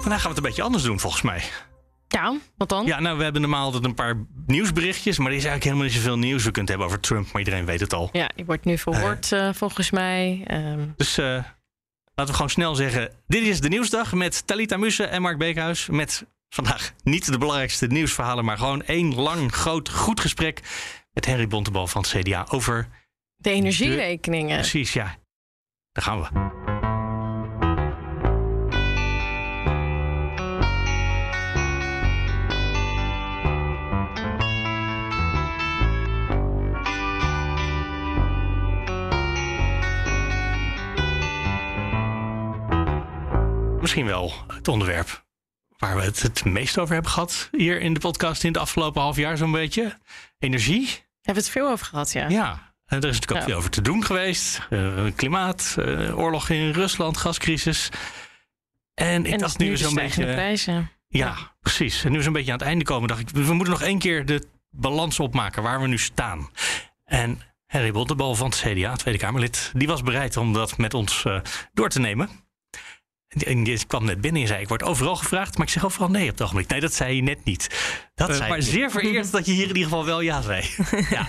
Vandaag gaan we het een beetje anders doen, volgens mij. Ja, wat dan? Ja, nou, we hebben normaal altijd een paar nieuwsberichtjes. Maar er is eigenlijk helemaal niet zoveel nieuws. We kunnen het hebben over Trump, maar iedereen weet het al. Ja, je wordt nu verhoord uh, volgens mij. Um... Dus uh, laten we gewoon snel zeggen. Dit is de Nieuwsdag met Talita Mussen en Mark Beekhuis. Met vandaag niet de belangrijkste nieuwsverhalen, maar gewoon één lang, groot, goed gesprek met Henry Bontebal van het CDA over... De energierekeningen. De... Precies, ja. Daar gaan we. Misschien wel het onderwerp waar we het het meest over hebben gehad hier in de podcast in het afgelopen half jaar zo'n beetje. Energie. Hebben we het veel over gehad, ja. Ja, en er is natuurlijk ook veel over te doen geweest. Uh, klimaat, uh, oorlog in Rusland, gascrisis. En ik en dacht nu zo'n beetje. Prijzen. Ja, ja, precies. En nu zo'n beetje aan het einde komen, dacht ik, we moeten nog één keer de balans opmaken waar we nu staan. En Harry Bontebal van het CDA, Tweede Kamerlid, die was bereid om dat met ons uh, door te nemen. En die kwam net binnen en zei: Ik word overal gevraagd, maar ik zeg overal nee op het ogenblik. Nee, dat zei je net niet. Dat uh, maar zeer vereerd dat je hier in ieder geval wel ja zei. ja.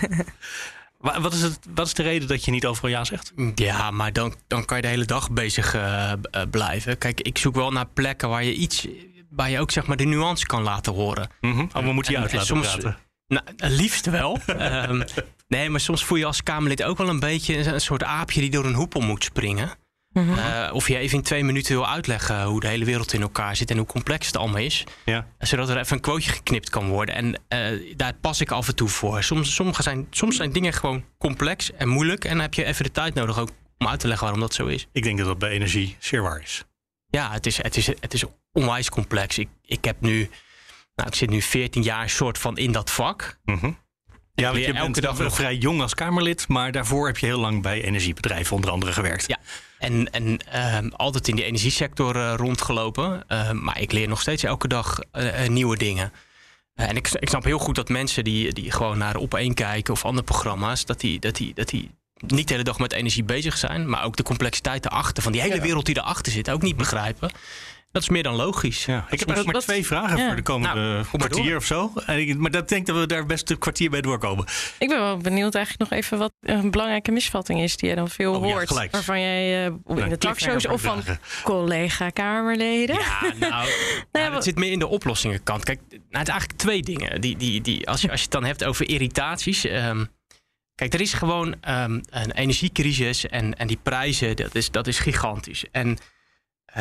Wat is, het, wat is de reden dat je niet overal ja zegt? Ja, maar dan, dan kan je de hele dag bezig uh, blijven. Kijk, ik zoek wel naar plekken waar je iets. waar je ook zeg maar de nuance kan laten horen. Mm -hmm. Oh, we moeten je uit laten soms, praten. Nou, liefst wel. um, nee, maar soms voel je als Kamerlid ook wel een beetje een soort aapje die door een hoepel moet springen. Mm -hmm. uh, of je even in twee minuten wil uitleggen hoe de hele wereld in elkaar zit en hoe complex het allemaal is. Ja. Zodat er even een quoteje geknipt kan worden. En uh, daar pas ik af en toe voor. Soms, sommige zijn, soms zijn dingen gewoon complex en moeilijk. En dan heb je even de tijd nodig ook om uit te leggen waarom dat zo is. Ik denk dat dat bij energie zeer waar is. Ja, het is, het is, het is onwijs complex. Ik, ik heb nu, nou, ik zit nu 14 jaar soort van in dat vak. Mm -hmm. Ja, want je elke bent dag vrij jong als Kamerlid, maar daarvoor heb je heel lang bij energiebedrijven onder andere gewerkt. Ja, en, en uh, altijd in die energiesector uh, rondgelopen. Uh, maar ik leer nog steeds elke dag nieuwe dingen. en ik, ik snap heel goed dat mensen die, die gewoon naar Op 1 kijken of andere programma's, dat die, dat, die, dat die niet de hele dag met energie bezig zijn, maar ook de complexiteit erachter, van die hele wereld die erachter zit, ook niet begrijpen. Dat is meer dan logisch. Ja. Ik heb ook maar twee vragen ja. voor de komende nou, kwartier of zo. Maar dat denk dat we daar best een kwartier bij doorkomen. Ik ben wel benieuwd eigenlijk nog even wat een belangrijke misvatting is die je dan veel oh, hoort. Ja, waarvan jij uh, in de talkshows of van collega-kamerleden. Ja, nou, nou dat zit meer in de oplossingenkant. Kijk, nou, het is eigenlijk twee dingen. Die, die, die, als, je, als je het dan hebt over irritaties. Um, Kijk, er is gewoon um, een energiecrisis en, en die prijzen, dat is, dat is gigantisch. En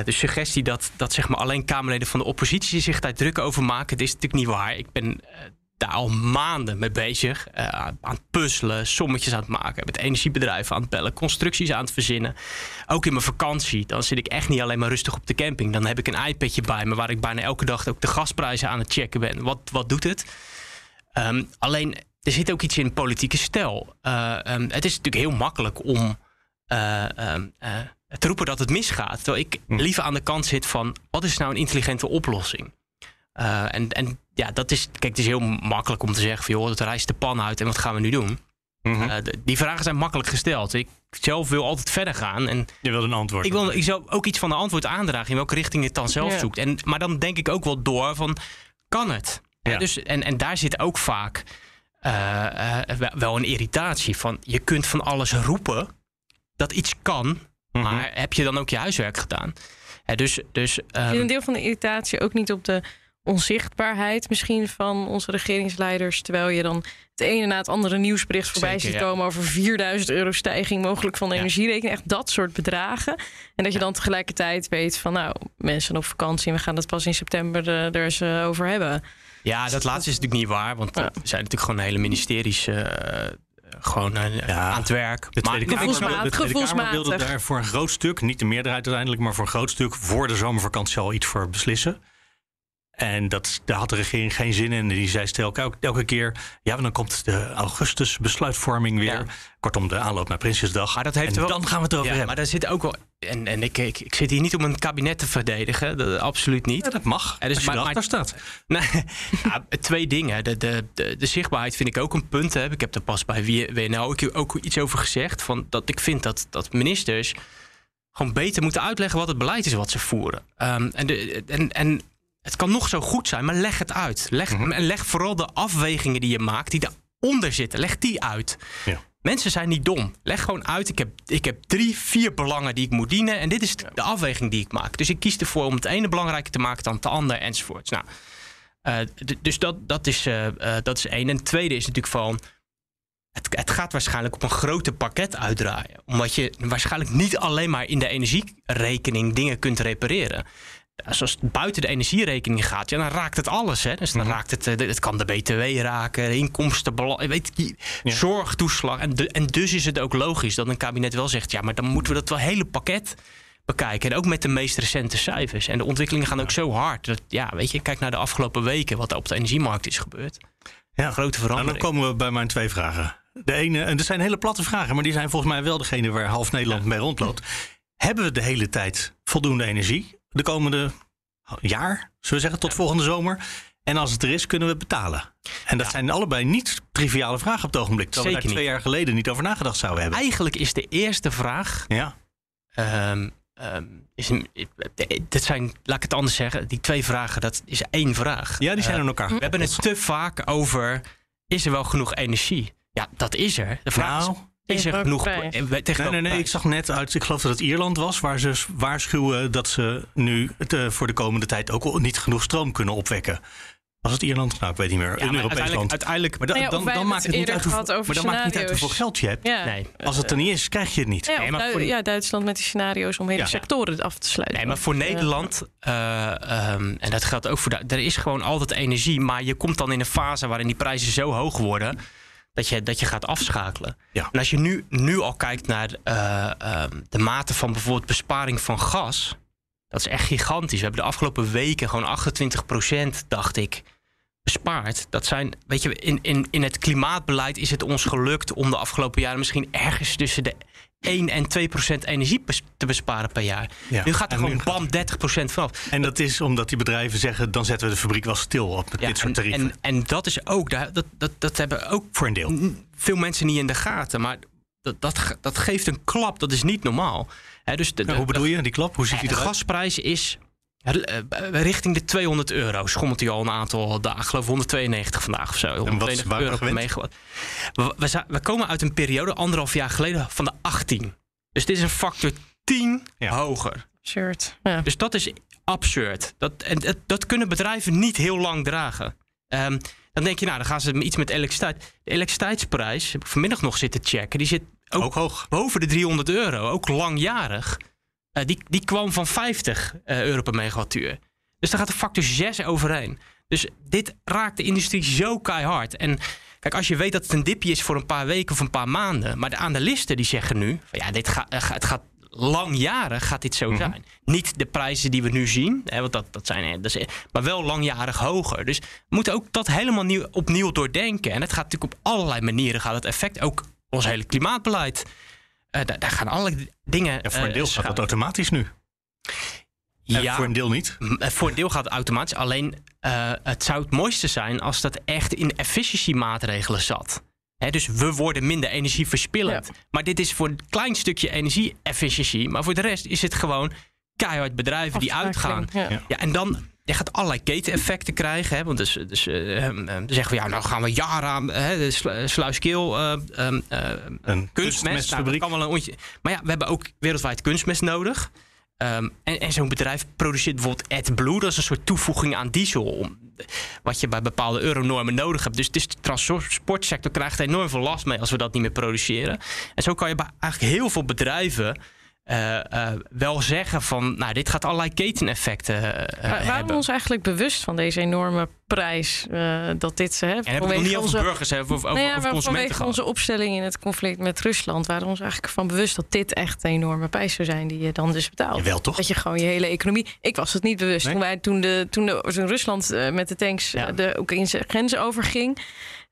de suggestie dat, dat zeg maar alleen Kamerleden van de oppositie zich daar druk over maken, dat is natuurlijk niet waar. Ik ben uh, daar al maanden mee bezig. Uh, aan het puzzelen, sommetjes aan het maken, met energiebedrijven aan het bellen, constructies aan het verzinnen. Ook in mijn vakantie, dan zit ik echt niet alleen maar rustig op de camping. Dan heb ik een iPadje bij me waar ik bijna elke dag ook de gasprijzen aan het checken ben. Wat, wat doet het? Um, alleen er zit ook iets in politieke stijl. Um, het is natuurlijk heel makkelijk om uh, te roepen dat het misgaat. Terwijl ik Hm. liever aan de kant zit van wat is nou een intelligente oplossing? en, en ja, dat is, kijk, het is heel makkelijk om te zeggen van joh, het rijst de pan uit en wat gaan we nu doen? Mhm. de, die vragen zijn makkelijk gesteld. Ik zelf wil altijd verder gaan. En Je wil een antwoord. ik wil ik zou ook iets van de antwoord aandragen in welke richting je het dan zelf Ja. zoekt. En, maar dan denk ik ook wel door van kan het? Ja. Dus, en, en daar zit ook vaak eh, eh, wel- wel een irritatie van. Je kunt van alles roepen dat iets kan, Mhm. maar heb je dan ook je huiswerk gedaan? Hè, dus dus Is een deel van de irritatie ook niet op de onzichtbaarheid misschien van onze regeringsleiders, terwijl je dan het ene na het andere nieuwsbericht voorbij Zeker, ziet ja. komen over 4000 euro stijging mogelijk van de Ja. energierekening, echt dat soort bedragen. En dat je dan tegelijkertijd weet van nou, mensen op vakantie en we gaan het pas in september eh, er eens eh, over hebben. Ja, dat laatste is natuurlijk niet waar. Want er zijn natuurlijk gewoon hele ministeries eh, gewoon aan het werk. De Tweede, maar, Kamer, de Tweede Kamer wilde daar voor een groot stuk, niet de meerderheid uiteindelijk, maar voor een groot stuk voor de zomervakantie al iets voor beslissen. En dat, daar had de regering geen zin in. Die zei stel elke, elke keer... ja, dan komt de augustus besluitvorming weer. Kortom, de aanloop naar Prinsjesdag. Maar dat heeft en dan gaan we het over hebben. Maar daar zit ook wel... En, en ik, ik, ik, zit hier niet om een kabinet te verdedigen. Dat, absoluut niet. Ja, dat mag, ja, dus, als je maar, maar, staat. Ja, twee dingen. De, de, de, de, zichtbaarheid vind ik ook een punt. Hè. Ik heb er pas bij WNL ook, ook iets over gezegd. Van dat ik vind dat, dat ministers gewoon beter moeten uitleggen wat het beleid is wat ze voeren. Um, en, de, en, en het kan nog zo goed zijn, maar leg het uit. Leg, mm leg vooral de afwegingen die je maakt, die eronder zitten, leg die uit. Ja. Mensen zijn niet dom. Leg gewoon uit, ik heb, ik heb drie, vier belangen die ik moet dienen. En dit is de afweging die ik maak. Dus ik kies ervoor om het ene belangrijker te maken dan het andere enzovoorts. Nou, uh, dus dat, dat, is, uh, uh, dat is één. En het tweede is natuurlijk van... Het, het, gaat waarschijnlijk op een groter pakket uitdraaien. Omdat je waarschijnlijk niet alleen maar in de energierekening dingen kunt repareren als het buiten de energierekening gaat, ja, dan raakt het alles. Hè? Dus dan mhm. raakt het, eh, het kan de BTW raken, de inkomstenbelasting, weet zorgtoeslag. En, en dus is het ook logisch dat een kabinet wel zegt, ja, maar dan moeten we dat wel hele pakket bekijken. En ook met de meest recente cijfers. En de ontwikkelingen gaan ook zo hard. Dat, ja, weet je, kijk naar de afgelopen weken wat er op de energiemarkt is gebeurd. Ja, grote verandering. Nou, dan komen we bij mijn twee vragen. De ene, en dat zijn hele platte vragen, maar die zijn volgens mij wel degene waar half Nederland mee rondloopt. Hebben we de hele tijd voldoende energie? De komende jaar, zullen we zeggen, tot volgende zomer. En als het er is, kunnen we betalen. En dat zijn allebei niet triviale vragen op het ogenblik. Terwijl we daar twee jaar geleden niet over nagedacht zouden hebben. Eigenlijk is de eerste vraag. Ja. Um, um, is een, dit zijn, laat ik het anders zeggen, die twee vragen, dat is één vraag. Ja, die zijn uh, elkaar. We hebben het te vaak over: is er wel genoeg energie? Ja, dat is er. De vraag nou, is, is er genoeg tegen nee, nee, nee, ik zag net uit, ik geloof dat het Ierland was, waar ze waarschuwen dat ze nu het, uh, voor de komende tijd ook niet genoeg stroom kunnen opwekken. Was het Ierland? Nou, ik weet niet meer. Ja, een Europees land. Uiteindelijk, maar, da, nou dan, dan, maakt het niet uit, hoeveel, maar dan maakt niet uit hoeveel geld je hebt. Ja. Nee. Als het er niet is, krijg je het niet. Ja, nee, maar voor, ja Duitsland met die scenario's om hele sectoren af te sluiten. Nee, maar voor Nederland, uh, um, en dat geldt ook voor... er is gewoon altijd energie, maar je komt dan in een fase waarin die prijzen zo hoog worden dat je, dat je gaat afschakelen. Ja. En als je nu, nu al kijkt naar uh, uh, de mate van bijvoorbeeld besparing van gas, dat is echt gigantisch. We hebben de afgelopen weken gewoon 28% dacht ik, bespaard. Dat zijn, weet je, in, in, in het klimaatbeleid is het ons gelukt om de afgelopen jaren misschien ergens tussen de 1 en 2 procent energie te besparen per jaar. Nu gaat er gewoon bam 30 procent vanaf. En dat is omdat die bedrijven zeggen... dan zetten we de fabriek wel stil op met dit soort tarieven. En, en dat is ook, dat, dat, dat hebben ook voor een deel veel mensen niet in de gaten. Maar dat, dat, dat geeft een klap, dat is niet normaal. dus de, hoe bedoel je, die klap? Hoe ziet die De gasprijs is richting de 200 euro schommelt hij al een aantal dagen. Ik geloof 192 vandaag of zo. 192 euro per megawatt. We, we, we, komen uit een periode, anderhalf jaar geleden, van de 18. Dus dit is een factor 10 hoger. Absurd. Ja. Dus dat is absurd. Dat, en, dat kunnen bedrijven niet heel lang dragen. Um, dan denk je, nou, dan gaan ze iets met elektriciteit. De elektriciteitsprijs, heb ik vanmiddag nog zitten checken, die zit ook, ook hoog. boven de 300 euro. Ook langjarig. Uh, die, die kwam van 50 uh, eh, euro per megawattuur. Dus daar gaat de factor 6 overheen. Dus dit raakt de industrie zo keihard. En kijk, als je weet dat het een dipje is voor een paar weken of een paar maanden. Maar de analisten die zeggen nu: van ja, dit gaat, uh, het gaat langjarig gaat dit zo mhm. zijn. Niet de prijzen die we nu zien, hè, want dat, dat zijn, dat is, maar wel langjarig hoger. Dus we moeten ook dat helemaal nieuw, opnieuw doordenken. En het gaat natuurlijk op allerlei manieren gaat het effect ook ons hele klimaatbeleid. Uh, daar, daar, gaan alle dingen. Ja, voor een deel uh, gaat dat automatisch nu. Ja, voor een deel niet. Eh, voor een deel gaat het automatisch. Alleen uh, het zou het mooiste zijn als dat echt in efficiëntiemaatregelen zat. He, dus we worden minder energie verspillend. Ja. Maar dit is voor een klein stukje energie-efficiëntie. Maar voor de rest is het gewoon keihard bedrijven die uitgaan. Ja. ja. en dan je gaat allerlei keteneffecten krijgen. Hè? Want dus, dus uh, dan zeggen we, ja, nou gaan we jaren aan de sluiskeel uh, uh, kunstmest. Nou, kan wel een ontje. Maar ja, we hebben ook wereldwijd kunstmest nodig. Um, en, en zo'n bedrijf produceert bijvoorbeeld AdBlue. Dat is een soort toevoeging aan diesel. Om, wat je bij bepaalde euronormen nodig hebt. Dus, dus de transportsector krijgt enorm veel last mee als we dat niet meer produceren. En zo kan je bij eigenlijk heel veel bedrijven uh, wel zeggen van, nou, dit gaat allerlei keteneffecten uh, Waren hebben. we ons eigenlijk bewust van deze enorme prijs? dat dit, hè, en hebben we nog niet onze, over burgers, of, over, nou ja, over consumenten Vanwege onze opstelling in het conflict met Rusland... waren we ons eigenlijk van bewust dat dit echt een enorme prijs zou zijn... die je dan dus betaalt. Wel toch? Dat je gewoon je hele economie... Ik was het niet bewust. Toen, wij, toen, de, toen, de, toen Rusland met de tanks ja. de Oekraïnse grens overging...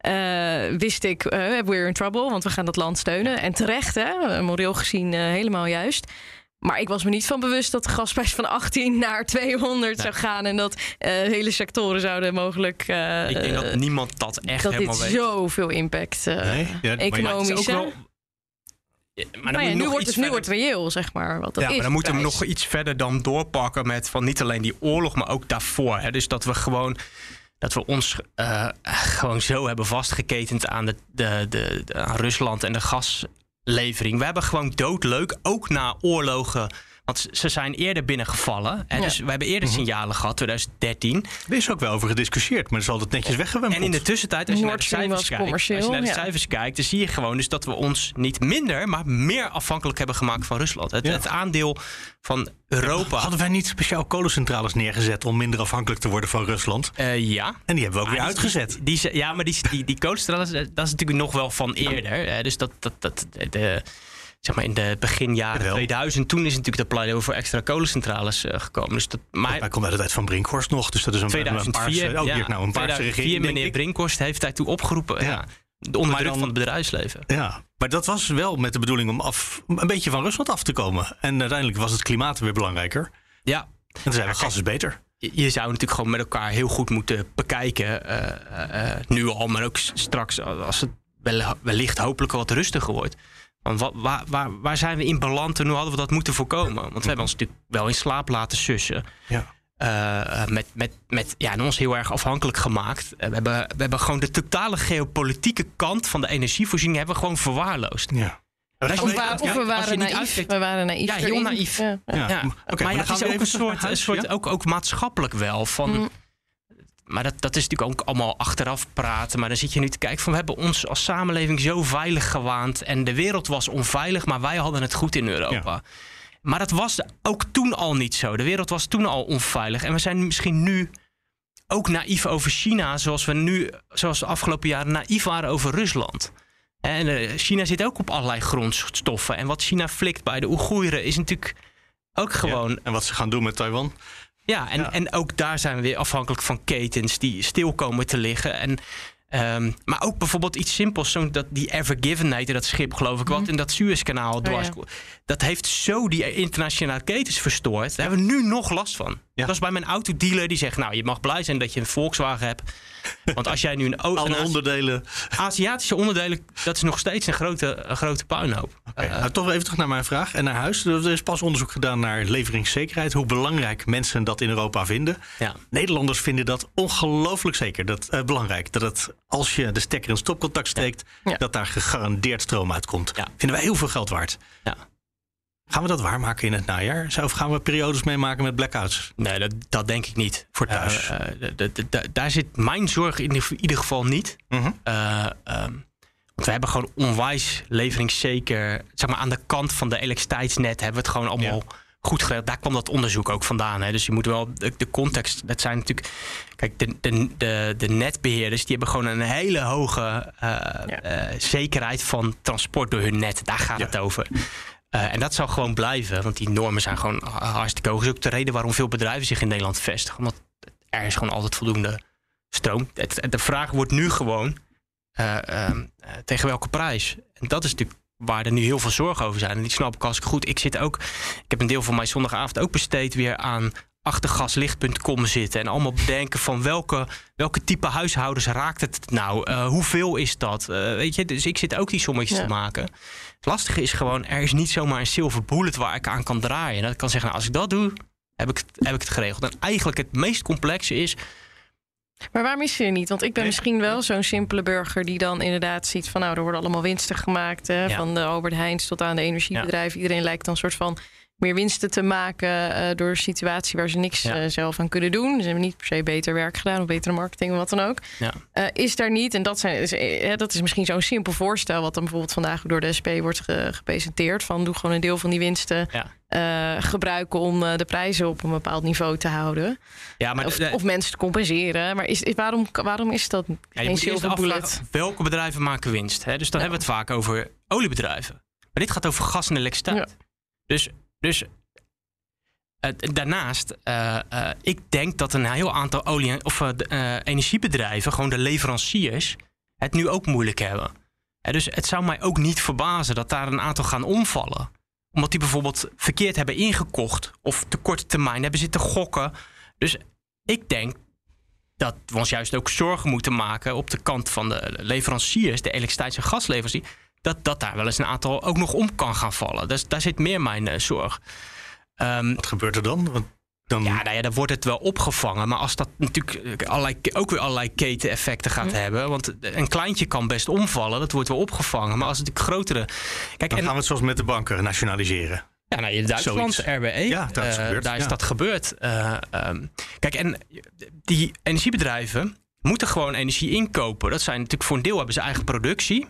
Uh, wist ik, uh, we're in trouble, want we gaan dat land steunen. En terecht, hè, moreel gezien uh, helemaal juist. Maar ik was me niet van bewust dat de gasprijs van 18 naar 200 zou gaan. En dat hele sectoren zouden mogelijk. ik denk dat niemand dat echt dat helemaal dit zoveel impact nee? ja, economisch. Maar, wel... maar, maar ja, nu, wordt het, nu wordt reëel, zeg maar. Wat dat ja, is, maar dan moeten we nog iets verder dan doorpakken met van niet alleen die oorlog, maar ook daarvoor. Hè. Dus dat we gewoon dat we ons uh, gewoon zo hebben vastgeketend aan, de, de, de, aan Rusland en de gaslevering. We hebben gewoon doodleuk, ook na oorlogen want ze zijn eerder binnengevallen. En dus we hebben eerder mhm. signalen gehad, 2013. Er is ook wel over gediscussieerd, maar dat is altijd netjes weggewend. En in de tussentijd, als je naar de cijfers kijkt, als je naar de cijfers kijkt, dan zie je gewoon dus dat we ons niet minder, maar meer afhankelijk hebben gemaakt van Rusland. Het, het aandeel van Europa. Hadden wij niet speciaal kolencentrales neergezet om minder afhankelijk te worden van Rusland? Uh, ja. En die hebben we ook weer uitgezet. Die, ja, maar die, die, die kolencentrales, dat is natuurlijk nog wel van eerder. Dus dat, dat, dat, de, zeg maar in de beginjaren 2000, toen is natuurlijk de pleidooi voor extra kolencentrales uh, gekomen. Dus dat, maar hij komt uit de tijd van Brinkhorst nog, dus dat is een, 2004, een paarse, oh, ja, nou een paarse regering. meneer Brinkhorst heeft hij toe opgeroepen. Ja. Onder druk van het bedrijfsleven. Ja, maar dat was wel met de bedoeling om af, een beetje van Rusland af te komen. En uiteindelijk was het klimaat weer belangrijker. Ja. En toen we, gas is beter. Je zou natuurlijk gewoon met elkaar heel goed moeten bekijken. Uh, uh, nu al, maar ook straks als het wellicht hopelijk wat rustiger wordt. Want waar, waar, waar zijn we in beland en hoe hadden we dat moeten voorkomen? Want we hebben ons natuurlijk wel in slaap laten sussen. Ja. Uh, met, met, met ja, ons heel erg afhankelijk gemaakt. Uh, we, hebben, we hebben gewoon de totale geopolitieke kant van de energievoorziening hebben we gewoon verwaarloosd. Ja. Of, of, we waren naïef. We waren naïef. Ja, heel naïef. Ja. Ja. Okay, maar, ja, het is ook een soort, een soort ook, ook maatschappelijk wel. Van, mm. Maar dat, dat is natuurlijk ook allemaal achteraf praten. Maar dan zit je nu te kijken van we hebben ons als samenleving zo veilig gewaand. En de wereld was onveilig, maar wij hadden het goed in Europa. Maar dat was ook toen al niet zo. De wereld was toen al onveilig. En we zijn misschien nu ook naïef over China, zoals we nu, zoals de afgelopen jaren naïef waren over Rusland. En eh, China zit ook op allerlei grondstoffen. En wat China flikt bij de Oeigoeren is natuurlijk ook gewoon. en wat ze gaan doen met Taiwan. Ja, en, en ook daar zijn we weer afhankelijk van ketens die stil komen te liggen. En Um, maar ook bijvoorbeeld iets simpels, zoals dat die Ever Given heette dat schip, geloof ik, wat mhm. in dat Suezkanaal oh, dwars. Dat heeft zo die internationale ketens verstoord. Daar hebben we nu nog last van. Dat was bij mijn autodealer die zegt: Nou, je mag blij zijn dat je een Volkswagen hebt. Want als jij nu een auto. Alle onderdelen. Aziatische onderdelen, dat is nog steeds een grote, een grote puinhoop. Uh, nou, toch even terug naar mijn vraag en naar huis. Er is pas onderzoek gedaan naar leveringszekerheid. Hoe belangrijk mensen dat in Europa vinden. Ja. Nederlanders vinden dat ongelooflijk zeker. Dat, uh, belangrijk. Dat het als je de stekker in stopcontact steekt, dat daar gegarandeerd stroom uitkomt. Vinden wij heel veel geld waard. Ja. Gaan we dat waarmaken in het najaar? Of gaan we periodes meemaken met blackouts? Nee, dat, dat denk ik niet. Voor thuis. Uh, daar zit mijn zorg in ieder geval niet. Uh want we hebben gewoon onwijs leveringszeker. Zeg maar aan de kant van de elektriciteitsnet hebben we het gewoon allemaal goed geregeld. Daar kwam dat onderzoek ook vandaan. Hè. Dus je moet wel de, de, context. Dat zijn natuurlijk. Kijk, de, de, de, de netbeheerders die hebben gewoon een hele hoge uh, zekerheid van transport door hun net. Daar gaat het over. Uh, en dat zal gewoon blijven, want die normen zijn gewoon hartstikke hoog. Dat is ook de reden waarom veel bedrijven zich in Nederland vestigen. Omdat er is gewoon altijd voldoende stroom. Het, de vraag wordt nu gewoon uh, tegen welke prijs. En dat is natuurlijk waar er nu heel veel zorgen over zijn. En die snap ik als ik goed. Ik zit ook. Ik heb een deel van mijn zondagavond ook besteed weer aan achtergaslicht.com zitten. En allemaal bedenken van welke, welke type huishoudens raakt het nou? Uh, hoeveel is dat? Uh, weet je, dus ik zit ook die sommetjes te maken. Het lastige is gewoon, er is niet zomaar een silver bullet waar ik aan kan draaien. En dat ik kan zeggen, nou, als ik dat doe, heb ik, heb ik het geregeld. En eigenlijk het meest complexe is maar waarom is er niet? Want ik ben misschien wel zo'n simpele burger die dan inderdaad ziet van nou, er worden allemaal winsten gemaakt. Hè, Van de Albert Heijns tot aan de energiebedrijven. Iedereen lijkt dan een soort van meer winsten te maken uh, door een situatie waar ze niks zelf aan kunnen doen. Ze hebben niet per se beter werk gedaan of betere marketing of wat dan ook. Ja. is daar niet, en dat, zijn, is, dat is misschien zo'n simpel voorstel, wat dan bijvoorbeeld vandaag door de SP wordt gepresenteerd: van doe gewoon een deel van die winsten gebruiken om de prijzen op een bepaald niveau te houden. Ja, maar of, of mensen te compenseren. Maar is, waarom, waarom is dat ja, geen silver bullet? Welke bedrijven maken winst? Hè? Dus dan hebben we het vaak over oliebedrijven. Maar dit gaat over gas en elektriciteit. Dus, dus daarnaast, uh, uh, ik denk dat een heel aantal olie- of energiebedrijven, gewoon de leveranciers, het nu ook moeilijk hebben. dus het zou mij ook niet verbazen dat daar een aantal gaan omvallen. Omdat die bijvoorbeeld verkeerd hebben ingekocht of te korte termijn hebben zitten gokken. Dus ik denk dat we ons juist ook zorgen moeten maken op de kant van de leveranciers, de elektriciteits- en gasleveranciers, dat, dat daar wel eens een aantal ook nog om kan gaan vallen. Dus daar zit meer mijn uh, zorg. Um, Wat gebeurt er dan? Want dan... Ja, nou ja, dan wordt het wel opgevangen. Maar als dat natuurlijk allerlei, ook weer allerlei keteneffecten gaat hebben. Want een kleintje kan best omvallen, dat wordt wel opgevangen. Maar als het natuurlijk grotere. Kijk, dan en, gaan we het zoals met de banken nationaliseren. Ja, nou, in Duitsland, RWE, ja, is uh, daar is dat gebeurd. Uh, um, kijk, en die energiebedrijven moeten gewoon energie inkopen. Dat zijn natuurlijk voor een deel hebben ze eigen productie.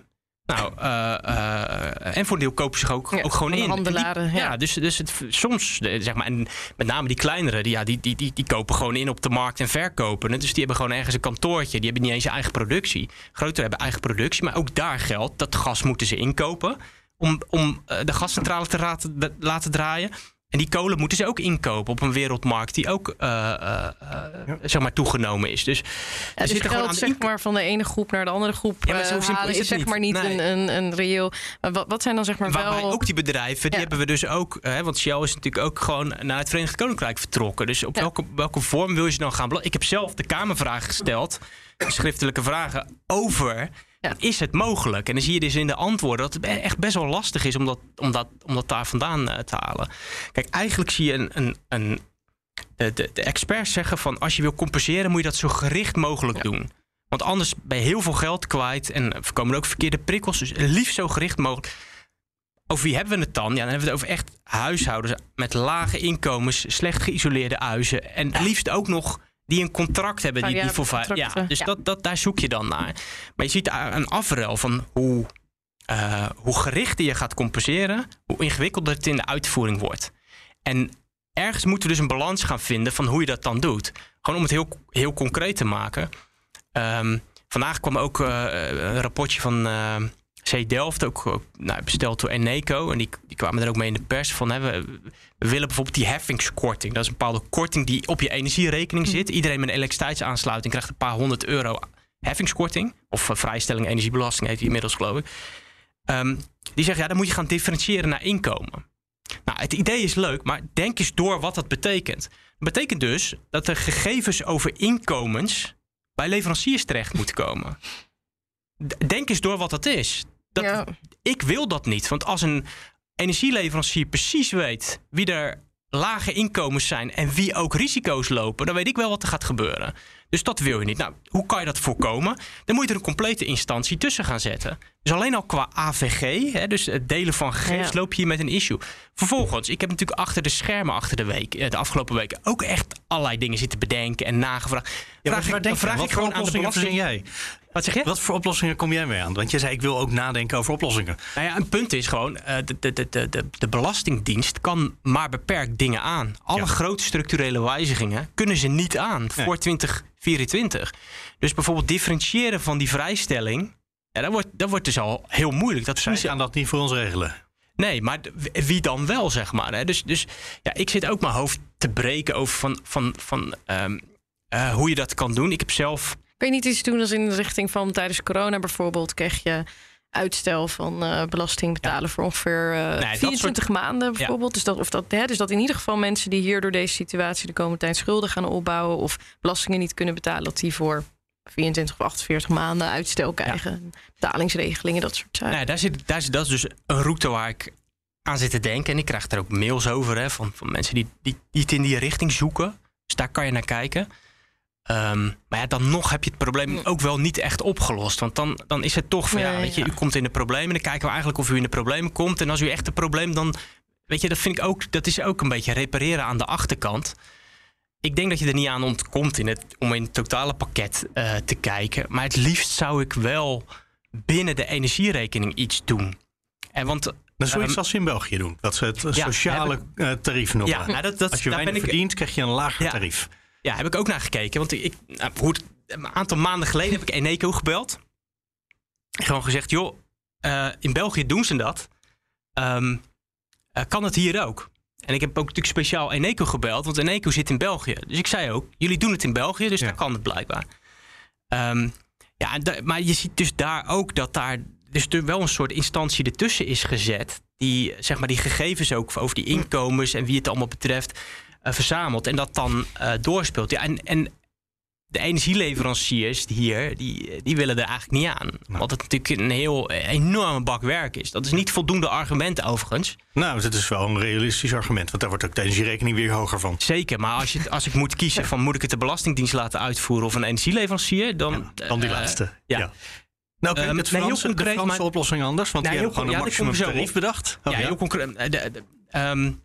Nou, uh, en voor een deel kopen ze zich ook, ook gewoon in. Handelaren, ja. dus, dus het, soms, zeg maar, en met name die kleinere, die, ja, die, die, die, die kopen gewoon in op de markt en verkopen. Dus die hebben gewoon ergens een kantoortje. Die hebben niet eens eigen productie. Grotere hebben eigen productie, maar ook daar geldt dat gas moeten ze inkopen om, om eh, de gascentrale te laten, laten draaien. En die kolen moeten ze ook inkopen op een wereldmarkt die ook uh, uh, zeg maar toegenomen is. Dus ja, er dus geld zeg maar van de ene groep naar de andere groep ja, maar zo simpel is, het zeg niet. maar niet een, een, een, reëel. Maar wat, wat zijn dan zeg maar Waarbij wel... ook die bedrijven, die hebben we dus ook. Hè, want Shell is natuurlijk ook gewoon naar het Verenigd Koninkrijk vertrokken. Dus op welke, welke vorm wil je ze dan gaan Ik heb zelf de Kamervraag gesteld, schriftelijke vragen over ja. Is het mogelijk? En dan zie je dus in de antwoorden dat het echt best wel lastig is om dat, om dat, om dat daar vandaan eh, te halen. Kijk, eigenlijk zie je een, een, een de, de, de, experts zeggen van als je wil compenseren, moet je dat zo gericht mogelijk doen. Want anders ben je heel veel geld kwijt en voorkomen ook verkeerde prikkels. Dus liefst zo gericht mogelijk. Over wie hebben we het dan? Ja, dan hebben we het over echt huishoudens met lage inkomens, slecht geïsoleerde huizen. En liefst ook nog die een contract hebben. Die, die voor ja, dus Dat, dat, daar zoek je dan naar. Maar je ziet een afruil van hoe, uh, hoe gerichter je gaat compenseren, hoe ingewikkelder het in de uitvoering wordt. En ergens moeten we dus een balans gaan vinden van hoe je dat dan doet. Gewoon om het heel, heel concreet te maken. Um, vandaag kwam ook uh, een rapportje van uh, C Delft, ook, nou, besteld door Eneco. En die, die kwamen er ook mee in de pers van... Hè, we, we, willen bijvoorbeeld die heffingskorting. Dat is een bepaalde korting die op je energierekening hm. zit. Iedereen met een elektriciteitsaansluiting krijgt een paar honderd euro heffingskorting. Of uh, vrijstelling energiebelasting heet die inmiddels, geloof ik. Um, die zeggen, ja, dan moet je gaan differentiëren naar inkomen. Nou, het idee is leuk, maar denk eens door wat dat betekent. Dat betekent dus dat er gegevens over inkomens bij leveranciers terecht moeten komen. Denk eens door wat dat is. Dat, Ik wil dat niet. Want als een energieleverancier precies weet wie er lage inkomens zijn en wie ook risico's lopen, dan weet ik wel wat er gaat gebeuren. Dus dat wil je niet. Nou, hoe kan je dat voorkomen? Dan moet je er een complete instantie tussen gaan zetten. Dus alleen al qua AVG, hè, dus het delen van gegevens, loop je hier met een issue. Vervolgens, ik heb natuurlijk achter de schermen achter de week, eh, de afgelopen weken, ook echt allerlei dingen zitten bedenken en nagevraagd. Ja, vraag ik, vraag ik gewoon aan de belasting. jij? Wat zeg je? Wat voor oplossingen kom jij mee aan? Want je zei, ik wil ook nadenken over oplossingen. Nou ja, een punt is gewoon, uh, de, de, de, de, de Belastingdienst kan maar beperkt dingen aan. Alle grote structurele wijzigingen kunnen ze niet aan voor 2024. Dus bijvoorbeeld differentiëren van die vrijstelling, ja, dat, wordt, dat wordt dus al heel moeilijk. Dat Zij gaan dat niet voor ons regelen. Nee, maar wie dan wel, zeg maar. Hè? Dus, dus ja, ik zit ook mijn hoofd te breken over van, van, van um, uh, hoe je dat kan doen. Ik heb zelf Kun je niet iets doen als in de richting van tijdens corona bijvoorbeeld kreeg je uitstel van uh, belasting betalen voor ongeveer uh, nee, 24 soort... maanden bijvoorbeeld. Dus, dat, of dat, hè, dus dat in ieder geval mensen die hier door deze situatie de komende tijd schulden gaan opbouwen of belastingen niet kunnen betalen, dat die voor 24 of 48 maanden uitstel krijgen. Betalingsregelingen, dat soort zaken. Nee, daar zit, daar zit, dat is dus een route waar ik aan zit te denken. En ik krijg er ook mails over hè, van, van mensen die, die, die het in die richting zoeken. Dus daar kan je naar kijken. Um, maar ja, dan nog heb je het probleem ook wel niet echt opgelost. Want dan, dan is het toch van, ja, weet je, u komt in de problemen. Dan kijken we eigenlijk of u in de problemen komt. En als u echt een probleem, dan weet je, dat vind ik ook, dat is ook een beetje repareren aan de achterkant. Ik denk dat je er niet aan ontkomt in het, om in het totale pakket uh, te kijken. Maar het liefst zou ik wel binnen de energierekening iets doen. En want dat is zoiets um, als ze in België doen. Dat ze het sociale ja, tarief noemen. Ja, nou, dat, dat, als je weinig ik, verdient, krijg je een lager ja, tarief. Ja, heb ik ook naar gekeken. Want ik, nou, een aantal maanden geleden heb ik Eneco gebeld. Gewoon gezegd, joh, uh, in België doen ze dat. Um, uh, kan het hier ook? En ik heb ook natuurlijk speciaal Eneco gebeld, want Eneco zit in België. Dus ik zei ook, jullie doen het in België, dus ja. daar kan het blijkbaar. Um, ja, maar je ziet dus daar ook dat daar dus er wel een soort instantie ertussen is gezet. Die, zeg maar, die gegevens ook over die inkomens en wie het allemaal betreft verzamelt. En dat dan uh, doorspeelt. Ja, en, en de energieleveranciers hier, die, die willen er eigenlijk niet aan. Nou. Wat het natuurlijk een heel enorme bak werk is. Dat is niet voldoende argument overigens. Nou, dat is wel een realistisch argument. Want daar wordt ook de energierekening weer hoger van. Zeker, maar als, je, als ik moet kiezen van moet ik het de Belastingdienst laten uitvoeren of een energieleverancier, dan... Ja, dan die uh, laatste, ja. ja. Nou, kijk, um, het Franse, nee, concreet, de Franse maar, oplossing anders, want nou, die hebben gewoon een maximum tarief bedacht. Oh, ja, heel concreet. De, de, um,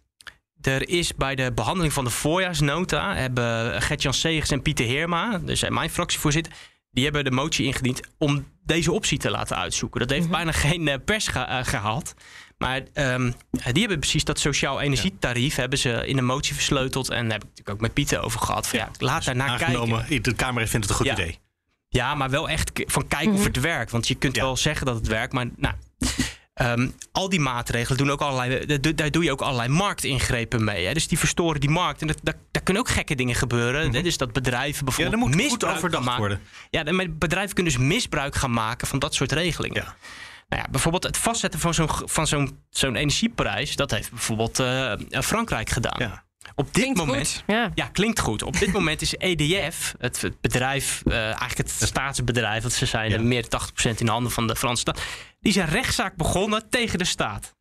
er is bij de behandeling van de voorjaarsnota... hebben Gert-Jan Segers en Pieter Heerma, dus mijn fractievoorzitter... die hebben de motie ingediend om deze optie te laten uitzoeken. Dat heeft mm -hmm. bijna geen uh, pers ge uh, gehaald. Maar um, die hebben precies dat sociaal energietarief... hebben ze in de motie versleuteld. En daar heb ik natuurlijk ook met Pieter over gehad. Van, ja, laat daar naar kijken. De Kamer vindt het een goed ja. idee. Ja, maar wel echt van kijken mm -hmm. of het werkt. Want je kunt ja. wel zeggen dat het werkt, maar... Nou, Um, al die maatregelen doen ook allerlei, daar doe je ook allerlei marktingrepen mee. Hè? Dus die verstoren die markt. En dat, dat, daar kunnen ook gekke dingen gebeuren. Mm -hmm. Dus dat bedrijven bijvoorbeeld ja, moet misbruik goed gaan maken. Worden. Ja, bedrijven kunnen dus misbruik gaan maken van dat soort regelingen. Ja. Nou ja, bijvoorbeeld het vastzetten van zo'n van zo'n zo'n energieprijs, dat heeft bijvoorbeeld uh, Frankrijk gedaan. Ja. Op dit klinkt moment. Goed. Ja. ja. klinkt goed. Op dit moment is EDF, het, het bedrijf, uh, eigenlijk het staatsbedrijf, want ze zijn ja. meer dan 80% in de handen van de Franse staat. Die zijn rechtszaak begonnen tegen de staat.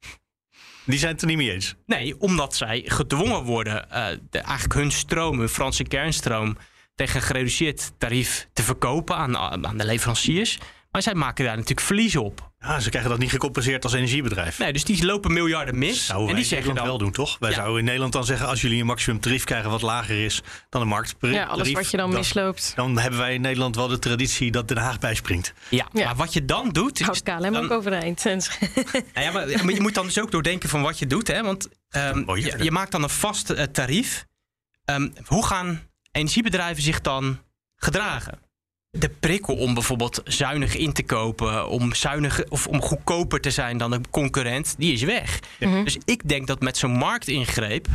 Die zijn het er niet mee eens? Nee, omdat zij gedwongen worden uh, de, eigenlijk hun stroom, hun Franse kernstroom, tegen een gereduceerd tarief te verkopen aan, aan de leveranciers. Maar zij maken daar natuurlijk verlies op. Ja, ze krijgen dat niet gecompenseerd als energiebedrijf. Nee, dus die lopen miljarden mis. Zouden en die zeggen dan wel doen, toch? Wij ja. zouden in Nederland dan zeggen: als jullie een maximum tarief krijgen wat lager is dan de marktprijs. Ja, alles wat je dan, dan misloopt. Dan hebben wij in Nederland wel de traditie dat Den Haag bijspringt. Ja, ja. maar wat je dan doet. Houdt KLM dan, ook overeind. nou ja, maar, maar, je moet dan dus ook doordenken van wat je doet. Hè? Want um, oh, je, je, maakt dan een vast uh, tarief. Um, hoe gaan energiebedrijven zich dan gedragen? De prikkel om bijvoorbeeld zuinig in te kopen, om zuinig of om goedkoper te zijn dan een concurrent, die is weg. Ja. -hmm. Dus ik denk dat met zo'n marktingreep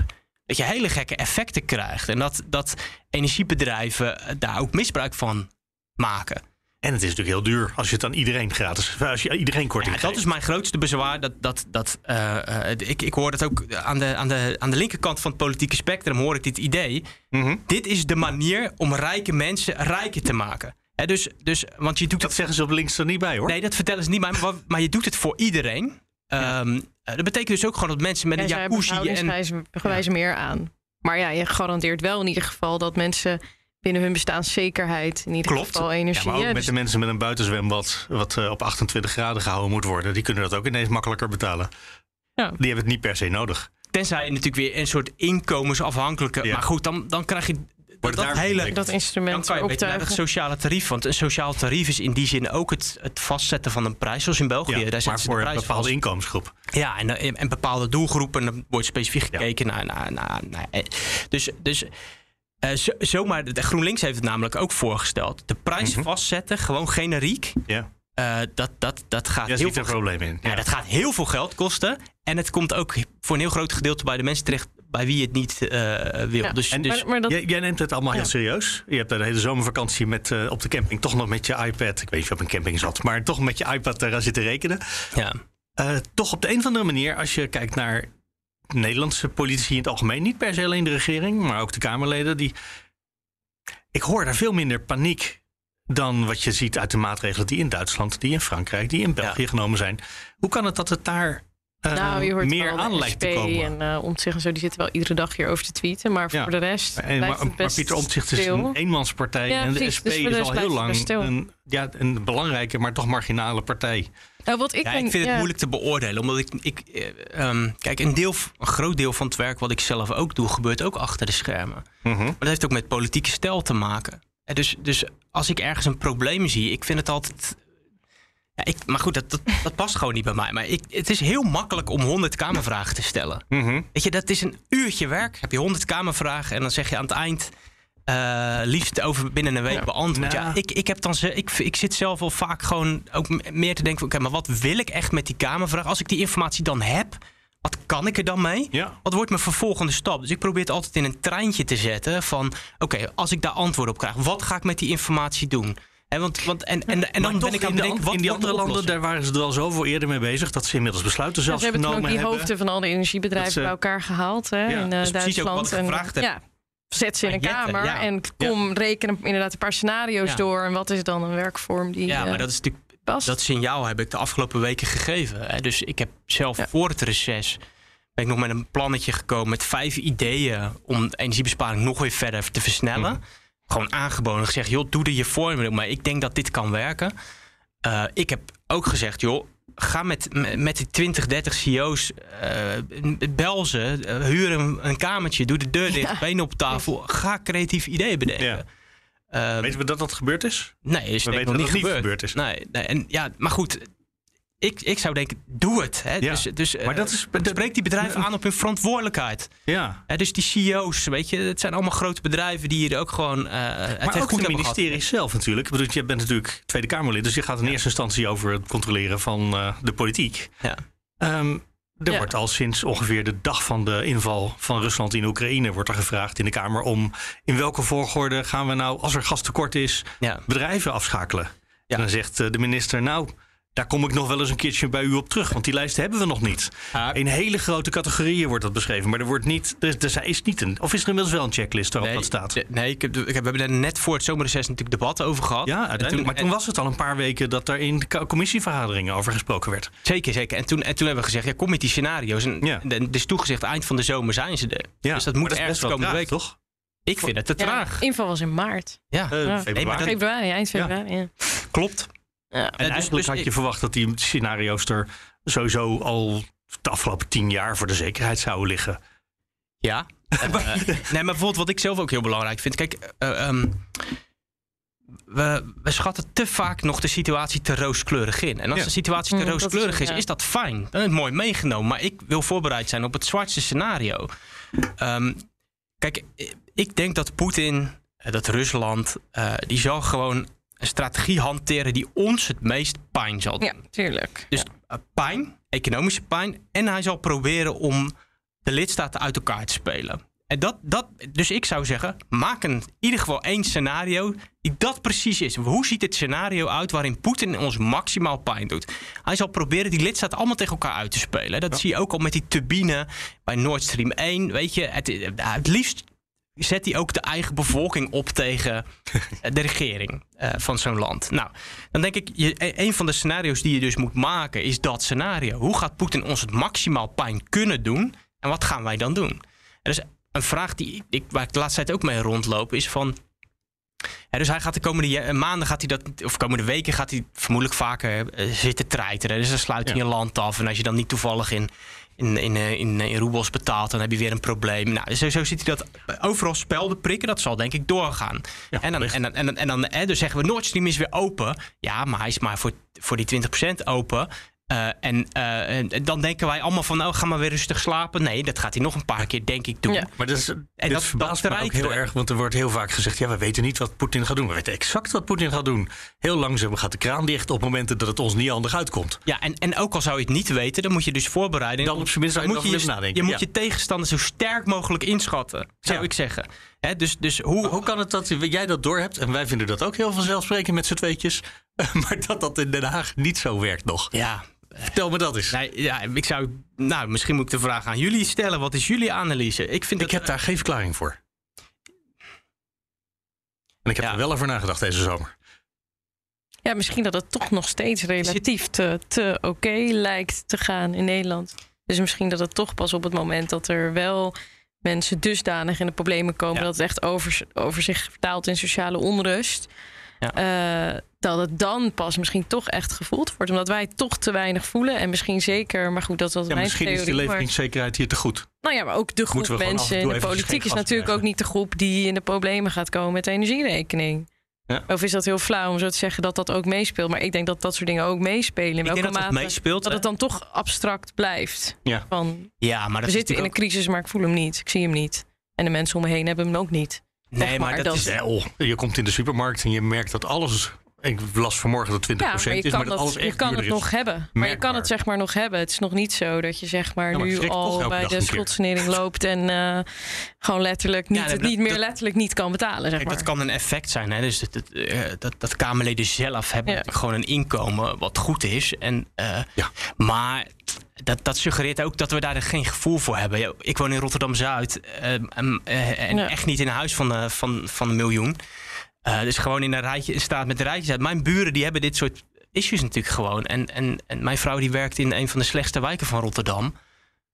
dat je hele gekke effecten krijgt en dat, dat energiebedrijven daar ook misbruik van maken. En het is natuurlijk heel duur als je het aan iedereen gratis, als je iedereen korting ja, Dat is mijn grootste bezwaar. Dat, dat, dat, uh, uh, ik, ik hoor dat ook aan de, aan, de, aan de linkerkant van het politieke spectrum hoor ik dit idee. Mm -hmm. Dit is de manier om rijke mensen rijker te maken. He, dus, dus, want je doet dat het... zeggen ze op links er niet bij hoor. Nee, dat vertellen ze niet bij, maar, maar je doet het voor iedereen. Ja. Um, dat betekent dus ook gewoon dat mensen met ja, een jacuzzi... en gewijzen ja. meer aan. Maar ja, je garandeert wel in ieder geval dat mensen binnen hun bestaanszekerheid in ieder Klopt. geval energie... Ja, maar ook met dus... de mensen met een buitenzwembad wat uh, op 28 graden gehouden moet worden... die kunnen dat ook ineens makkelijker betalen. Ja. Die hebben het niet per se nodig. Tenzij je natuurlijk weer een soort inkomensafhankelijke... Ja. Maar goed, dan, dan krijg je dat, dat hele dat instrument dan kan je naar het sociale tarief. Want een sociaal tarief is in die zin ook het, het vastzetten van een prijs, zoals in België. Ja, Daar maar voor een bepaalde vast. inkomensgroep. Ja, en, en, en, bepaalde doelgroepen. Dan wordt specifiek gekeken ja. naar, naar, naar, naar, Dus, dus uh, zo, zomaar, de GroenLinks heeft het namelijk ook voorgesteld. De prijs mm -hmm. vastzetten, gewoon generiek. Ja. Uh, dat, dat, dat gaat ja, heel veel, probleem in. Ja. ja. dat gaat heel veel geld kosten. En het komt ook voor een heel groot gedeelte bij de mensen terecht bij wie het niet uh, wil. Ja, dus, en dus, maar, maar dat... jij, jij, neemt het allemaal ja. heel serieus. Je hebt de hele zomervakantie met, uh, op de camping toch nog met je iPad. Ik weet niet of je op een camping zat, maar toch met je iPad eraan zitten rekenen. Ja. Uh, toch op de een of andere manier, als je kijkt naar Nederlandse politici in het algemeen, niet per se alleen de regering, maar ook de Kamerleden, die. Ik hoor daar veel minder paniek dan wat je ziet uit de maatregelen die in Duitsland, die in Frankrijk, die in België ja. genomen zijn. Hoe kan het dat het daar nou, je hoort meer aan lijkt te komen. En uh, Omtzigt en zo, die zitten wel iedere dag hierover te tweeten. Maar ja. voor de rest en, maar, maar Pieter Omtzigt is een eenmanspartij. Ja, en de precies, SP dus is al heel lang een, ja, een belangrijke, maar toch marginale partij. Nou, wat ik, ja, ik vind het moeilijk te beoordelen. Omdat ik. ik um, kijk, een, deel, een groot deel van het werk wat ik zelf ook doe, gebeurt ook achter de schermen. Mhm. Maar dat heeft ook met politieke stijl te maken. dus, dus als ik ergens een probleem zie, ik vind het altijd. Ja, ik, maar goed, dat, dat, past gewoon niet bij mij. Maar ik, het is heel makkelijk om 100 kamervragen te stellen. Mhm. Weet je, dat is een uurtje werk. Heb je 100 kamervragen en dan zeg je aan het eind. Uh, liefst over binnen een week beantwoord. Ja, ik, ik, heb dan ze, ik, ik zit zelf wel vaak gewoon ook meer te denken: oké, maar wat wil ik echt met die Kamervraag? Als ik die informatie dan heb, wat kan ik er dan mee? Ja. Wat wordt mijn vervolgende stap? Dus ik probeer het altijd in een treintje te zetten van: oké, als ik daar antwoord op krijg, wat ga ik met die informatie doen? En, want, want, en, en, en dan ben ik aan het denken, wat in die andere landen, daar waren ze er al zoveel eerder mee bezig dat ze inmiddels besluiten zelfs ja, ze hebben genomen ook die hoofden van al die energiebedrijven bij elkaar gehaald hè, in uh, Duitsland. Ook wat ik gevraagd heb. Ja zet ze in een kamer en kom rekenen inderdaad een paar scenario's door. En wat is dan een werkvorm die. Ja, maar eh, dat is natuurlijk. Past. Dat signaal heb ik de afgelopen weken gegeven. Hè. Dus ik heb zelf voor het reces. ben ik nog met een plannetje gekomen met vijf ideeën. om energiebesparing nog weer verder te versnellen. Mhm. Gewoon aangeboden gezegd: joh, doe er je vorm maar ik denk dat dit kan werken. Uh, ik heb ook gezegd: joh, ga met, met die 20, 30 CEO's, uh, bel ze, uh, huur een, een, kamertje, doe de deur dicht, ja. benen op tafel. Ga creatieve ideeën bedenken. Ja. Uh, Weten we dat dat gebeurd is? Nee, is we weten nog niet gebeurd. is. Nee, nee, en ja, maar goed, ik, ik zou denken, doe het. Hè. Ja. Dus, dus maar dat is, spreek die bedrijven aan op hun verantwoordelijkheid. Ja. Hè, dus die CEO's, weet je, het zijn allemaal grote bedrijven die hier ook gewoon. Uh, het maar ook goed het ministerie zelf natuurlijk. Ik bedoel, je bent natuurlijk Tweede Kamerlid, dus je gaat in eerste instantie over het controleren van uh, de politiek. Ja. Um, er wordt al sinds ongeveer de dag van de inval van Rusland in Oekraïne wordt er gevraagd in de Kamer om in welke volgorde gaan we nou, als er gastekort is, bedrijven afschakelen. Ja. En dan zegt eh, de minister, nou, daar kom ik nog wel eens een keertje bij u op terug, want die lijst hebben we nog niet. In hele grote categorieën wordt dat beschreven, maar er wordt niet, er, er is niet een, of is er inmiddels wel een checklist waarop dat staat? Nee, ik heb, ik heb, we hebben er net voor het zomerreces natuurlijk debatten over gehad. Ja, uiteindelijk. Toen, maar toen was het al een paar weken dat er in commissievergaderingen over gesproken werd. Zeker, zeker. En toen, en toen hebben we gezegd, ja, kom met die scenario's. En ja. dus toegezegd, eind van de zomer zijn ze er. Ja. Dus dat moet dat ergens komende week. toch? Ik vind het te traag. Inval was in maart. Ja, uh, februari. februari, eind februari. Klopt. Ja. En dus, eigenlijk dus had je verwacht dat die scenario's er sowieso al de afgelopen tien jaar voor de zekerheid zouden liggen. Ja. uh, nee, maar bijvoorbeeld wat ik zelf ook heel belangrijk vind. Kijk, uh, um, we, we, schatten te vaak nog de situatie te rooskleurig in. En als de situatie te mm, rooskleurig is, is, dat fijn. Dan is het mooi meegenomen. Maar ik wil voorbereid zijn op het zwartste scenario. Um, kijk, ik denk dat Poetin, dat Rusland, uh, die zal gewoon een strategie hanteren die ons het meest pijn zal doen. Ja, tuurlijk. Dus ja. pijn, economische pijn. En hij zal proberen om de lidstaten uit elkaar te spelen. En dat, dat, dus ik zou zeggen, maak een, in ieder geval één scenario die dat precies is. Hoe ziet het scenario uit waarin Poetin ons maximaal pijn doet? Hij zal proberen die lidstaten allemaal tegen elkaar uit te spelen. Dat zie je ook al met die turbine bij Nord Stream 1. Weet je, het, het liefst zet hij ook de eigen bevolking op tegen de regering uh, van zo'n land. Nou, dan denk ik, je, e, een van de scenario's die je dus moet maken is dat scenario. Hoe gaat Poetin ons het maximaal pijn kunnen doen en wat gaan wij dan doen? Er is een vraag die ik, waar ik de laatste tijd ook mee rondloop, is van. dus hij gaat de komende maanden gaat hij dat, of komende weken gaat hij vermoedelijk vaker uh, zitten treiteren. Dus dan sluit hij ja. een land af. En als je dan niet toevallig in in, in, eh, in, in roebels betaalt, dan heb je weer een probleem. Nou, zo, zo ziet hij dat overal spelden prikken. Dat zal denk ik doorgaan. en, dan, en, dan, en, dan, en dan hè, dus zeggen we, Nord Stream is weer open. Ja, maar hij is maar voor, voor die 20% open. Uh, en uh, dan denken wij allemaal van, nou, ga maar weer rustig slapen. Nee, dat gaat hij nog een paar keer, denk ik, doen. Ja. Maar dat, is, en dat verbaast me ook heel erg, want er wordt heel vaak gezegd... ja, we weten niet wat Poetin gaat doen. We weten exact wat Poetin gaat doen. Heel langzaam gaat de kraan dicht op momenten dat het ons niet handig uitkomt. Ja, en, en ook al zou je het niet weten, dan moet je dus voorbereiden. Dan op zijn minst zou je, moet je, nadenken. Je moet je tegenstander zo sterk mogelijk inschatten, zou ik zeggen. dus, dus hoe, hoe kan het dat jij dat doorhebt? En wij vinden dat ook heel vanzelfsprekend met z'n tweetjes. maar dat dat in Den Haag niet zo werkt nog. Ja, Vertel me dat eens. Nee, ja, ik zou, nou, misschien moet ik de vraag aan jullie stellen. Wat is jullie analyse? Ik, vind ik heb daar geen verklaring voor. En ik heb er wel over nagedacht deze zomer. Ja, misschien dat het toch nog steeds relatief te, te oké lijkt te gaan in Nederland. Dus misschien dat het toch pas op het moment dat er wel mensen dusdanig in de problemen komen... dat het echt over, over zich vertaalt in sociale onrust... Ja. dat het dan pas misschien toch echt gevoeld wordt. Omdat wij toch te weinig voelen. En misschien zeker, maar goed, dat was ja, mijn misschien theorie. Misschien is de leveringszekerheid hier te goed. Nou ja, maar ook de groep mensen in de politiek is natuurlijk ook niet de groep die in de problemen gaat komen met de energierekening. Ja. Of is dat heel flauw om zo te zeggen dat dat ook meespeelt? Maar ik denk dat dat soort dingen ook meespelen. In welke dat mate meespeelt, dat het dan toch abstract blijft. Ja, van, ja maar dat we zitten in een crisis, maar ik voel hem niet. Ik zie hem niet. En de mensen om me heen hebben hem ook niet. Nee, maar, dat, is... Wel. Je komt in de supermarkt en je merkt dat alles ik las vanmorgen dat 20% ja, maar is, maar dat, alles echt Je kan het nog hebben. Maar je kan het zeg maar nog hebben. Het is nog niet zo dat je zeg maar, nu al bij de schuldsanering loopt en uh, gewoon letterlijk niet, het niet meer letterlijk niet kan betalen. Zeg maar. Dat kan een effect zijn. Hè? Dus dat, dat, dat Kamerleden zelf hebben ja. gewoon een inkomen wat goed is. En, uh, ja. Maar dat, dat suggereert ook dat we daar geen gevoel voor hebben. Ik woon in Rotterdam Zuid en, en echt niet in een huis van, van, van een miljoen. Uh, dus gewoon in een rijtje staat met de rijtjes. Mijn buren die hebben dit soort issues natuurlijk gewoon. En, en, en mijn vrouw die werkt in een van de slechtste wijken van Rotterdam.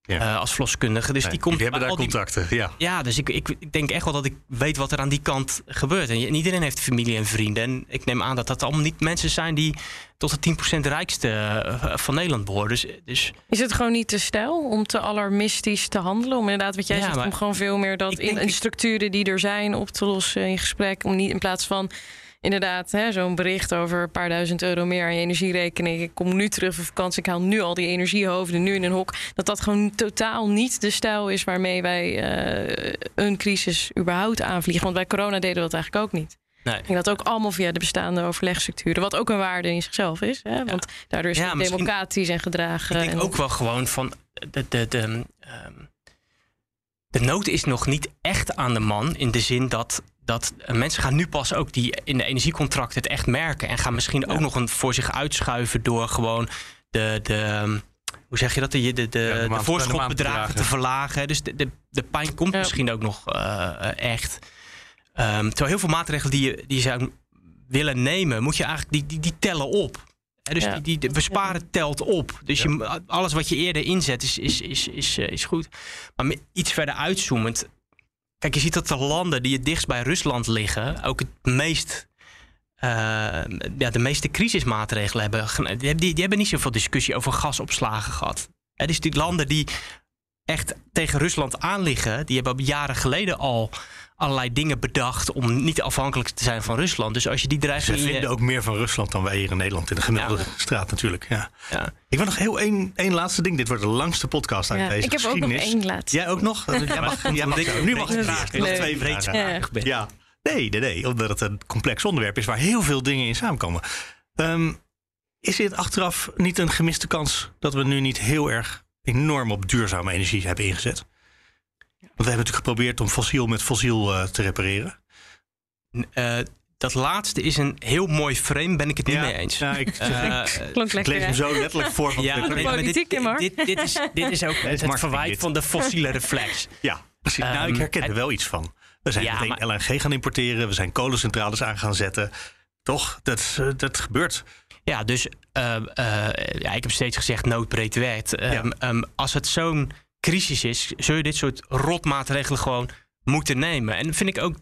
Ja. Uh, als verloskundige. Dus die, komt die hebben daar contacten, ja. Ja, dus ik, ik, ik, denk echt wel dat ik weet wat er aan die kant gebeurt. En iedereen heeft familie en vrienden. En ik neem aan dat dat allemaal niet mensen zijn die tot de 10% rijkste uh, van Nederland behoren. Dus, dus... Is het gewoon niet te stijl om te alarmistisch te handelen? Om inderdaad, wat jij ja, zegt, om gewoon veel meer dat in, in de structuren die er zijn op te lossen in gesprek. Om niet in plaats van inderdaad, zo'n bericht over een paar duizend euro meer aan je energierekening. Ik kom nu terug van vakantie, ik haal nu al die energiehoofden nu in een hok. Dat dat gewoon totaal niet de stijl is waarmee wij uh, een crisis überhaupt aanvliegen. Want bij corona deden we dat eigenlijk ook niet. Nee. En dat ook allemaal via de bestaande overlegstructuren. Wat ook een waarde in zichzelf is. Hè? Want daardoor is het democratisch en gedragen. Ik denk ook wel gewoon van de, de, de, um, de nood is nog niet echt aan de man. In de zin dat dat mensen gaan nu pas ook die in de energiecontracten het echt merken. En gaan misschien ook nog een voor zich uitschuiven door gewoon de. de hoe zeg je dat? De, de, de, voorschotbedragen te verlagen. Dus de, de, de pijn komt misschien ook nog uh, echt. Um, terwijl heel veel maatregelen die je, die je zou willen nemen, moet je eigenlijk die, die, die tellen op. dus die, die, besparen telt op. Dus je, alles wat je eerder inzet is, is, is, is, uh, is goed. Maar iets verder uitzoomend Kijk, je ziet dat de landen die het dichtst bij Rusland liggen, ook het meest. Uh, ja, de meeste crisismaatregelen hebben. Die, die, hebben niet zoveel discussie over gasopslagen gehad. Het is die landen die echt tegen Rusland aanliggen, die hebben jaren geleden al allerlei dingen bedacht om niet afhankelijk te zijn van Rusland. Dus als je die dreiging... Ze vinden ook meer van Rusland dan wij hier in Nederland in de gemiddelde straat natuurlijk. Ja. ja. Ik wil nog heel één, één laatste ding. Dit wordt de langste podcast uit ja, deze Ik heb ook nog één laatste. Jij ook nog? Jij mag, jij mag, nu mag ik vragen. Nog twee vragen. Ja. ja. Nee, nee, nee. Omdat het een complex onderwerp is waar heel veel dingen in samenkomen. Um, is dit achteraf niet een gemiste kans dat we nu niet heel erg enorm op duurzame energie hebben ingezet? Want we hebben natuurlijk geprobeerd om fossiel met fossiel uh, te repareren. Uh, dat laatste is een heel mooi frame, ben ik het niet mee eens. Ja, ik, uh, ik, ik lees hem zo letterlijk voor. Van ja, dit, politiek, dit, dit, dit, is, dit is ook het, het verwijt van de fossiele reflex. Ja, precies. Um, nou, ik herken er wel iets van. We zijn ja, meteen maar, LNG gaan importeren, we zijn kolencentrales aan gaan zetten. Toch, dat, dat gebeurt. Ja, dus uh, ja, ik heb steeds gezegd noodbreed wet. Um, ja. um, als het zo'n crisis is, zul je dit soort rotmaatregelen gewoon moeten nemen. En vind ik ook.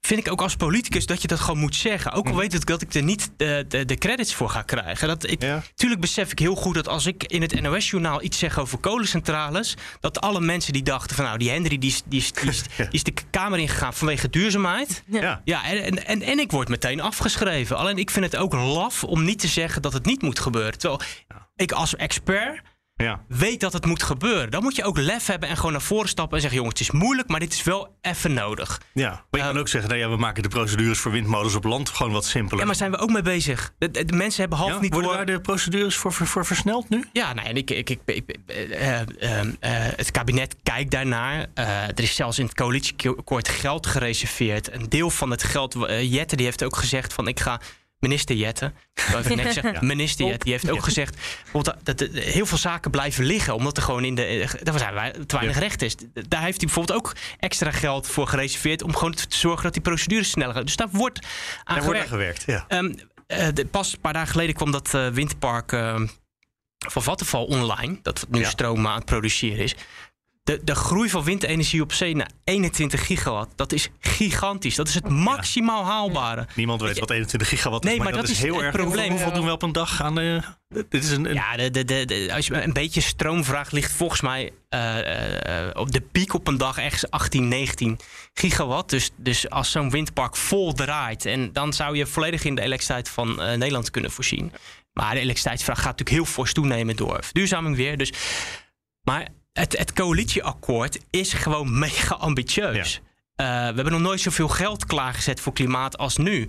Vind ik ook als politicus dat je dat gewoon moet zeggen. Ook al mhm. weet ik dat ik er niet de, de, de credits voor ga krijgen. Dat ik, Tuurlijk besef ik heel goed dat als ik in het NOS-journaal iets zeg over kolencentrales. dat alle mensen die dachten van nou, die Henry die, die, die, die is de Kamer ingegaan vanwege duurzaamheid. Ja, ja en, en, en ik word meteen afgeschreven. Alleen ik vind het ook laf om niet te zeggen dat het niet moet gebeuren. Terwijl ik als expert ja. weet dat het moet gebeuren. Dan moet je ook lef hebben en gewoon naar voren stappen en zeggen: jongens, het is moeilijk, maar dit is wel even nodig. Ja, maar je kan ehm, ook zeggen: nou ja, we maken de procedures voor windmolens op land gewoon wat simpeler. Ja, maar zijn we ook mee bezig? De, de, mensen hebben half niet Worden daar de procedures voor, voor, voor, versneld nu? Ja, nou, en ik, ik, ik, ik uh, uh, het kabinet kijkt daarnaar. er is zelfs in het coalitieakkoord geld gereserveerd. Een deel van het geld, Jette die heeft ook gezegd: van ik ga minister Jette, minister Jette, die heeft ook gezegd dat, dat, heel veel zaken blijven liggen, omdat er gewoon in de, daar zijn te weinig recht is. Daar heeft hij bijvoorbeeld ook extra geld voor gereserveerd om gewoon te zorgen dat die procedures sneller gaan. Dus daar wordt aan daar gewerkt. Wordt gewerkt ja. Um, uh, pas een paar dagen geleden kwam dat uh, windpark uh, van Vattenval online, dat nu ja. stroom aan het produceren is. De, de groei van windenergie op zee naar 21 gigawatt, dat is gigantisch. Dat is het maximaal haalbare. Niemand weet wat 21 gigawatt is, nee, maar, dat, is heel erg probleem. Hoeveel doen we op een dag aan de... Dit is een, Ja, de, de, de, als je een beetje stroomvraag ligt volgens mij uh, op de piek op een dag ergens 18, 19 gigawatt. Dus, dus als zo'n windpark vol draait, en dan zou je volledig in de elektriciteit van uh, Nederland kunnen voorzien. Maar de elektriciteitsvraag gaat natuurlijk heel fors toenemen door verduurzaming weer. Dus, maar het, het coalitieakkoord is gewoon mega ambitieus. Uh, we hebben nog nooit zoveel geld klaargezet voor klimaat als nu.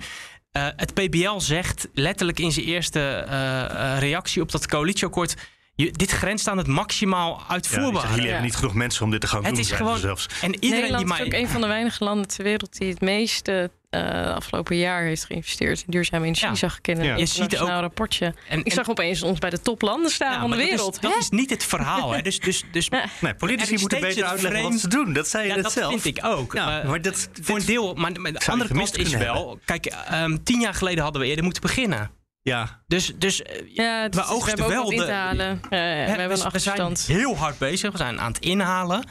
Uh, het PBL zegt letterlijk in zijn eerste uh, reactie op dat coalitieakkoord je, dit grenst aan het maximaal uitvoerbaar. Ja, jullie hebben niet genoeg mensen om dit te gaan het doen. Is gewoon, zelfs. En iedereen Nederland die maar... is ook een van de weinige landen ter wereld die het meeste uh, afgelopen jaar heeft geïnvesteerd in duurzame energie, zag ik in een Je ziet ook, rapportje. En, ik zag opeens ons bij de toplanden staan van de wereld. Dat is, dat is, niet het verhaal. Hè? Dus, dus, dus, nee, politici moeten beter uitleggen wat ze doen. Dat zei je dat zelf. vind ik ook. Ja, maar dat, voor een deel, maar, de andere kant is wel... Kijk, um, tien jaar geleden hadden we eerder moeten beginnen. Ja. Dus, dus ja, we oogsten wel de. Halen. we, hebben een achterstand. We zijn heel hard bezig. We zijn aan het inhalen.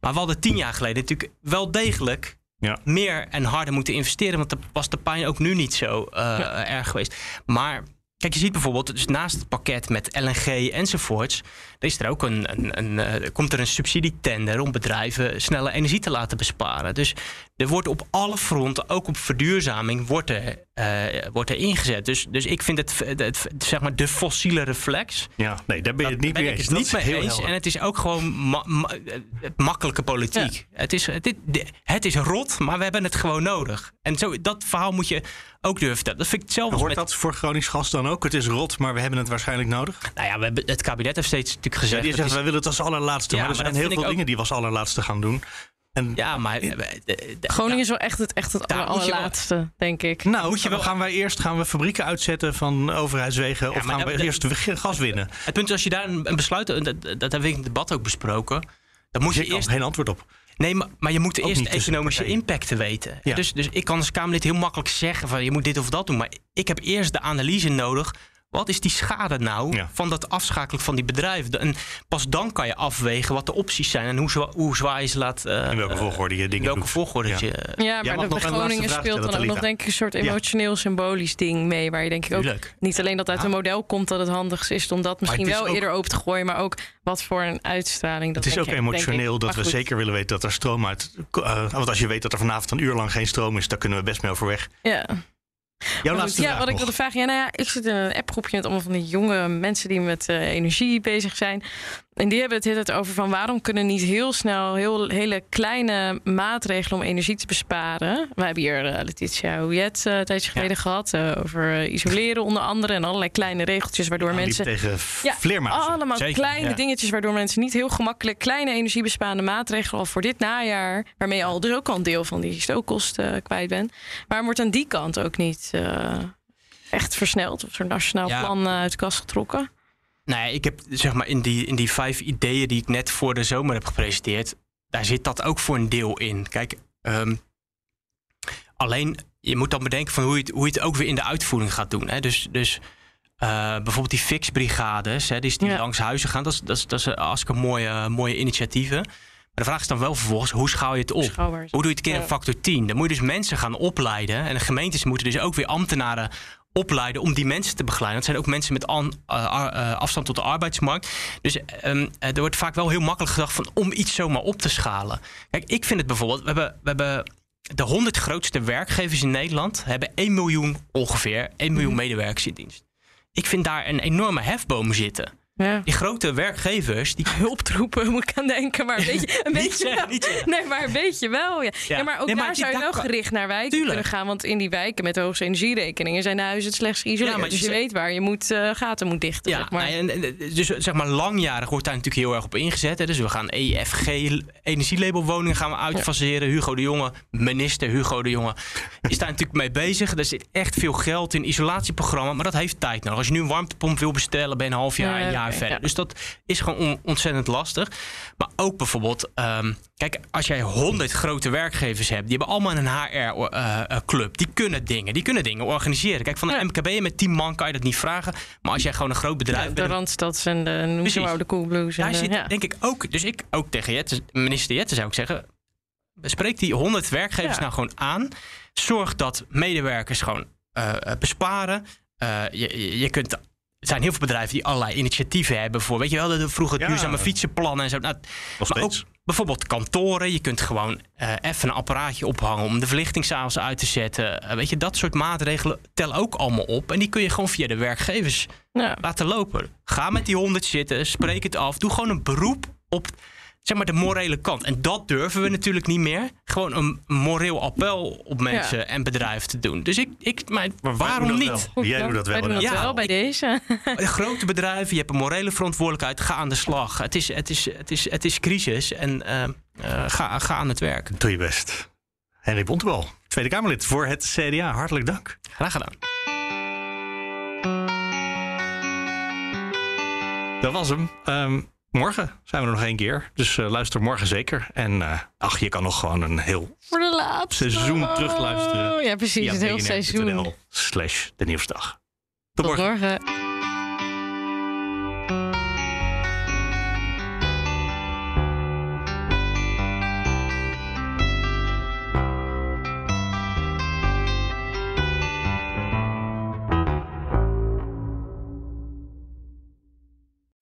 Maar we hadden tien jaar geleden natuurlijk wel degelijk ja. meer en harder moeten investeren. Want dan was de pijn ook nu niet zo uh, erg geweest. Maar Kijk, je ziet bijvoorbeeld, dus naast het pakket met LNG enzovoorts, is er ook een, een, een, uh, komt er een subsidietender om bedrijven snelle energie te laten besparen. Dus er wordt op alle fronten, ook op verduurzaming, wordt er, uh, wordt er ingezet. Dus, dus ik vind het, het, zeg maar de fossiele reflex. Ja, nee, daar ben je het niet mee eens. Het niet mee eens. En het is ook gewoon ma ma makkelijke politiek. Het, is, het, het is rot, maar we hebben het gewoon nodig. En zo, dat verhaal moet je ook durven Dat vind ik hetzelfde. Hoort met... dat voor Gronings gas dan ook? Het is rot, maar we hebben het waarschijnlijk nodig? Nou ja, we hebben, het kabinet heeft steeds natuurlijk gezegd... Ja, die zegt, is... wij willen het als allerlaatste. Ja, maar er zijn heel veel dingen die we als allerlaatste gaan doen. En ja, maar Groningen is wel echt het, echt het allerlaatste, denk ik. Nou, moet je wel, gaan wij eerst gaan we fabrieken uitzetten van overheidswegen of gaan we eerst gas winnen? Het punt is, als je daar een, besluit, dat, dat hebben we in het debat ook besproken, dan moet je, je eerst geen antwoord op. Nee, maar, maar je moet eerst de economische impacten weten. Dus, dus ik kan als Kamerlid heel makkelijk zeggen van je moet dit of dat doen. Maar ik heb eerst de analyse nodig wat is die schade nou van dat afschakelen van die bedrijven? En pas dan kan je afwegen wat de opties zijn en hoe, zwaar, hoe zwaar je ze laat. Uh, in welke volgorde je dingen welke doet. volgorde ja. je. Ja, maar de Groningen speelt dan ook nog denk ik een soort emotioneel symbolisch ding mee. Waar je denk ik ook niet alleen dat uit een model komt dat het handigst is om dat misschien wel eerder open te gooien, maar ook wat voor een uitstraling. Dat het is ook emotioneel dat we zeker willen weten dat er stroom uit. Uh, want als je weet dat er vanavond een uur lang geen stroom is, daar kunnen we best mee overweg. Ja. Jouw laatste ja, wat ik wilde vragen. Ja, nou ja, ik zit in een appgroepje met allemaal van die jonge mensen die met uh, energie bezig zijn. En die hebben het het over van waarom kunnen niet heel snel heel, hele kleine maatregelen om energie te besparen. We hebben hier uh, Letitia Houyet uh, een tijdje geleden gehad over isoleren onder andere. En allerlei kleine regeltjes waardoor mensen... tegen ja, allemaal kleine dingetjes waardoor mensen niet heel gemakkelijk kleine energiebesparende maatregelen al voor dit najaar, waarmee je al dus ook al een deel van die stookkosten kwijt bent. Waarom wordt aan die kant ook niet echt versneld of zo'n nationaal plan uit de kast getrokken? Nou ik heb zeg maar in die, in die vijf ideeën die ik net voor de zomer heb gepresenteerd, daar zit dat ook voor een deel in. Kijk, um, alleen je moet dan bedenken van hoe je het, hoe je het ook weer in de uitvoering gaat doen. Hè? Dus, dus uh, bijvoorbeeld die fixbrigades, hè, die, die langs huizen gaan, dat is, dat is, dat is hartstikke mooie, mooie initiatieven. Maar de vraag is dan wel vervolgens, hoe schouw je het op? Hoe doe je het keer een factor 10? Dan moet je dus mensen gaan opleiden. En de gemeentes moeten dus ook weer ambtenaren opleiden om die mensen te begeleiden. Dat zijn ook mensen met an, uh, uh, afstand tot de arbeidsmarkt. Dus um, er wordt vaak wel heel makkelijk gedacht van om iets zomaar op te schalen. Kijk, ik vind het bijvoorbeeld, we hebben, we hebben de 100 grootste werkgevers in Nederland hebben 1 miljoen ongeveer, 1 miljoen mhm. medewerkers in dienst. Ik vind daar een enorme hefboom zitten. Ja. Die grote werkgevers. Die hulptroepen moet ik aan denken, maar een beetje, een beetje wel. Nee, maar een beetje wel. Ja, ja. maar ook nee, maar daar zou je wel gericht naar wijken Tuurlijk. kunnen gaan. Want in die wijken met de hoogste energierekeningen zijn de huizen het slechts geïsoleerd. Ja, maar dus je, weet waar je moet, uh, gaten moet dichten. Ja, zeg maar. en, dus zeg maar langjarig wordt daar natuurlijk heel erg op ingezet. Hè. Dus we gaan EFG, energielabelwoningen gaan we uitfaseren. Hugo de Jonge, minister Hugo de Jonge, is daar natuurlijk mee bezig. Er zit echt veel geld in isolatieprogramma, maar dat heeft tijd nodig. Als je nu een warmtepomp wil bestellen, ben je een half jaar, een jaar jaar verder. Dus dat is gewoon ontzettend lastig. Maar ook bijvoorbeeld, ehm, kijk, als jij honderd grote werkgevers hebt, die hebben allemaal een HR-club. Eh, die kunnen dingen, die kunnen dingen organiseren. Kijk, van een MKB met 10 man kan je dat niet vragen. Maar als jij gewoon een groot bedrijf bent. De Randstads en de, noem de Coolblues. Daar zit, denk ik ook. Dus ik ook tegen Jette, minister Jette zou ik zeggen spreek die 100 werkgevers nou gewoon aan. Zorg dat medewerkers gewoon uh, besparen. Uh, je, je kunt er zijn heel veel bedrijven die allerlei initiatieven hebben voor, weet je wel, de, vroeger duurzame fietsenplannen en zo. Nou, maar ook bijvoorbeeld kantoren. Je kunt gewoon uh, even een apparaatje ophangen om de verlichting s'avonds uit te zetten. Uh, weet je, dat soort maatregelen tellen ook allemaal op. En die kun je gewoon via de werkgevers ja. laten lopen. Ga met die honderd zitten, spreek het af. Doe gewoon een beroep op zeg maar de morele kant. En dat durven we natuurlijk niet meer. Gewoon een moreel appel op mensen en bedrijven te doen. Dus ik, ik maar waarom niet? Jij doet dat wel. Wij ja, wel bij deze. grote bedrijven, je hebt een morele verantwoordelijkheid. Ga aan de slag. Het is, het is, het is, het is crisis en uh, uh, ga, ga aan het werk. Doe je best. Henry Bontebal, Tweede Kamerlid voor het CDA. Hartelijk dank. Graag gedaan. Dat was hem. Um, Morgen zijn we er nog één keer. Dus uh, luister morgen zeker. En uh, ach, je kan nog gewoon een heel seizoen terugluisteren. Oh, ja, precies. Het hele seizoen. Slash de nieuwsdag. Tot, Tot morgen. morgen.